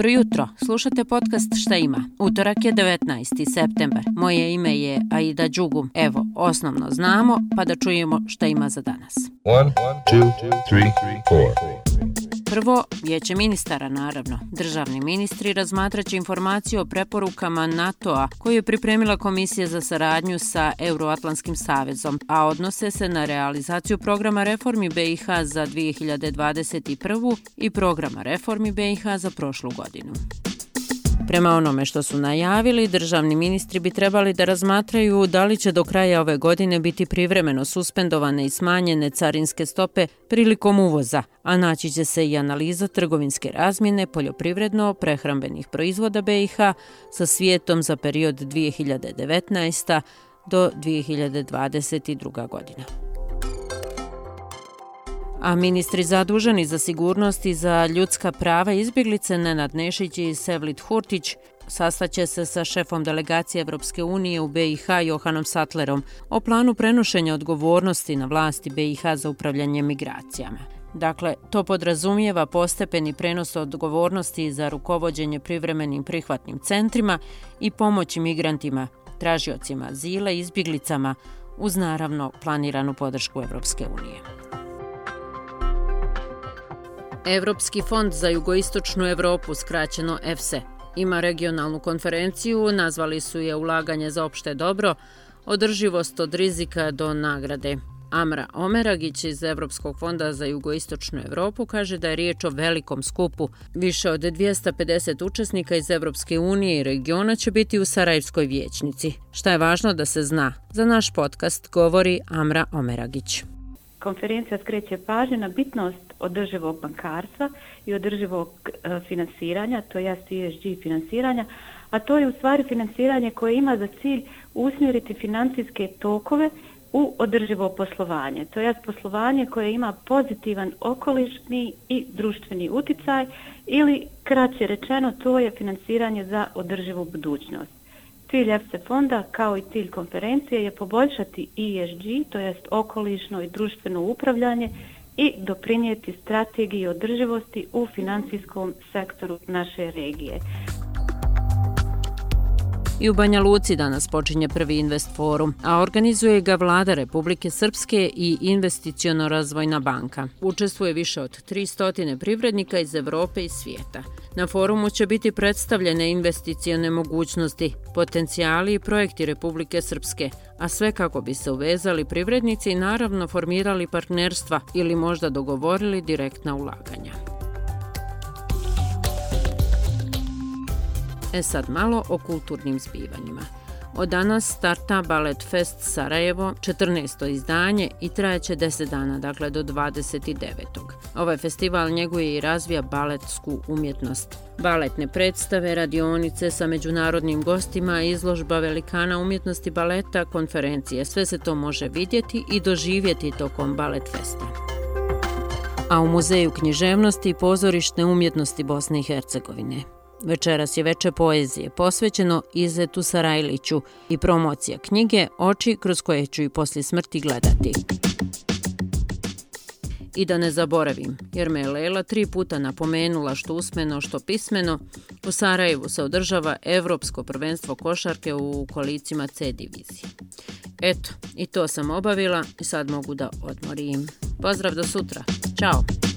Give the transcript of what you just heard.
Dobro jutro, slušate podcast Šta ima? Utorak je 19. septembar. Moje ime je Aida Đugum. Evo, osnovno znamo, pa da čujemo šta ima za danas. 1, 2, 3, 4. Prvo, vijeće ministara, naravno. Državni ministri razmatraće informaciju o preporukama NATO-a koju je pripremila Komisija za saradnju sa Euroatlantskim savezom, a odnose se na realizaciju programa reformi BiH za 2021. i programa reformi BiH za prošlu godinu. Prema onome što su najavili, državni ministri bi trebali da razmatraju da li će do kraja ove godine biti privremeno suspendovane i smanjene carinske stope prilikom uvoza, a naći će se i analiza trgovinske razmjene poljoprivredno prehrambenih proizvoda BiH sa svijetom za period 2019. do 2022. godina a ministri zaduženi za sigurnost i za ljudska prava izbjeglice Nenad Nešić i Sevlit Hurtić sastaće se sa šefom delegacije Evropske unije u BiH Johanom Satlerom o planu prenošenja odgovornosti na vlasti BiH za upravljanje migracijama. Dakle, to podrazumijeva postepeni prenos odgovornosti za rukovodđenje privremenim prihvatnim centrima i pomoći migrantima, tražiocima azila i izbjeglicama uz naravno planiranu podršku Evropske unije. Evropski fond za jugoistočnu Evropu, skraćeno EFSE, ima regionalnu konferenciju, nazvali su je ulaganje za opšte dobro, održivost od rizika do nagrade. Amra Omeragić iz Evropskog fonda za jugoistočnu Evropu kaže da je riječ o velikom skupu. Više od 250 učesnika iz Evropske unije i regiona će biti u Sarajevskoj vječnici. Šta je važno da se zna? Za naš podcast govori Amra Omeragić. Konferencija skreće pažnje na bitnost održivog bankarstva i održivog e, finansiranja, to je ESG finansiranja, a to je u stvari finansiranje koje ima za cilj usmjeriti financijske tokove u održivo poslovanje. To je poslovanje koje ima pozitivan okolišni i društveni uticaj ili kraće rečeno to je finansiranje za održivu budućnost. Cilj EPSE fonda kao i cilj konferencije je poboljšati ESG, to jest okolišno i društveno upravljanje i doprinijeti strategiji održivosti u financijskom sektoru naše regije. I u Banja Luci danas počinje prvi Invest Forum, a organizuje ga vlada Republike Srpske i Investiciono razvojna banka. Učestvuje više od 300 privrednika iz Evrope i svijeta. Na forumu će biti predstavljene investicijone mogućnosti, potencijali i projekti Republike Srpske, a sve kako bi se uvezali privrednici i naravno formirali partnerstva ili možda dogovorili direktna ulaganja. E sad malo o kulturnim zbivanjima. Od danas starta Ballet Fest Sarajevo, 14. izdanje i trajeće 10 dana, dakle do 29. Ovaj festival njeguje i razvija baletsku umjetnost. Baletne predstave, radionice sa međunarodnim gostima, izložba velikana umjetnosti baleta, konferencije, sve se to može vidjeti i doživjeti tokom Ballet Festa. A u Muzeju književnosti i pozorišne umjetnosti Bosne i Hercegovine Večeras je veče poezije posvećeno Izetu Sarajliću i promocija knjige Oči kroz koje ću i poslije smrti gledati. I da ne zaboravim, jer me je Lela tri puta napomenula što usmeno, što pismeno, u Sarajevu se održava Evropsko prvenstvo košarke u kolicima C divizije. Eto, i to sam obavila i sad mogu da odmorim. Pozdrav do sutra. Ćao!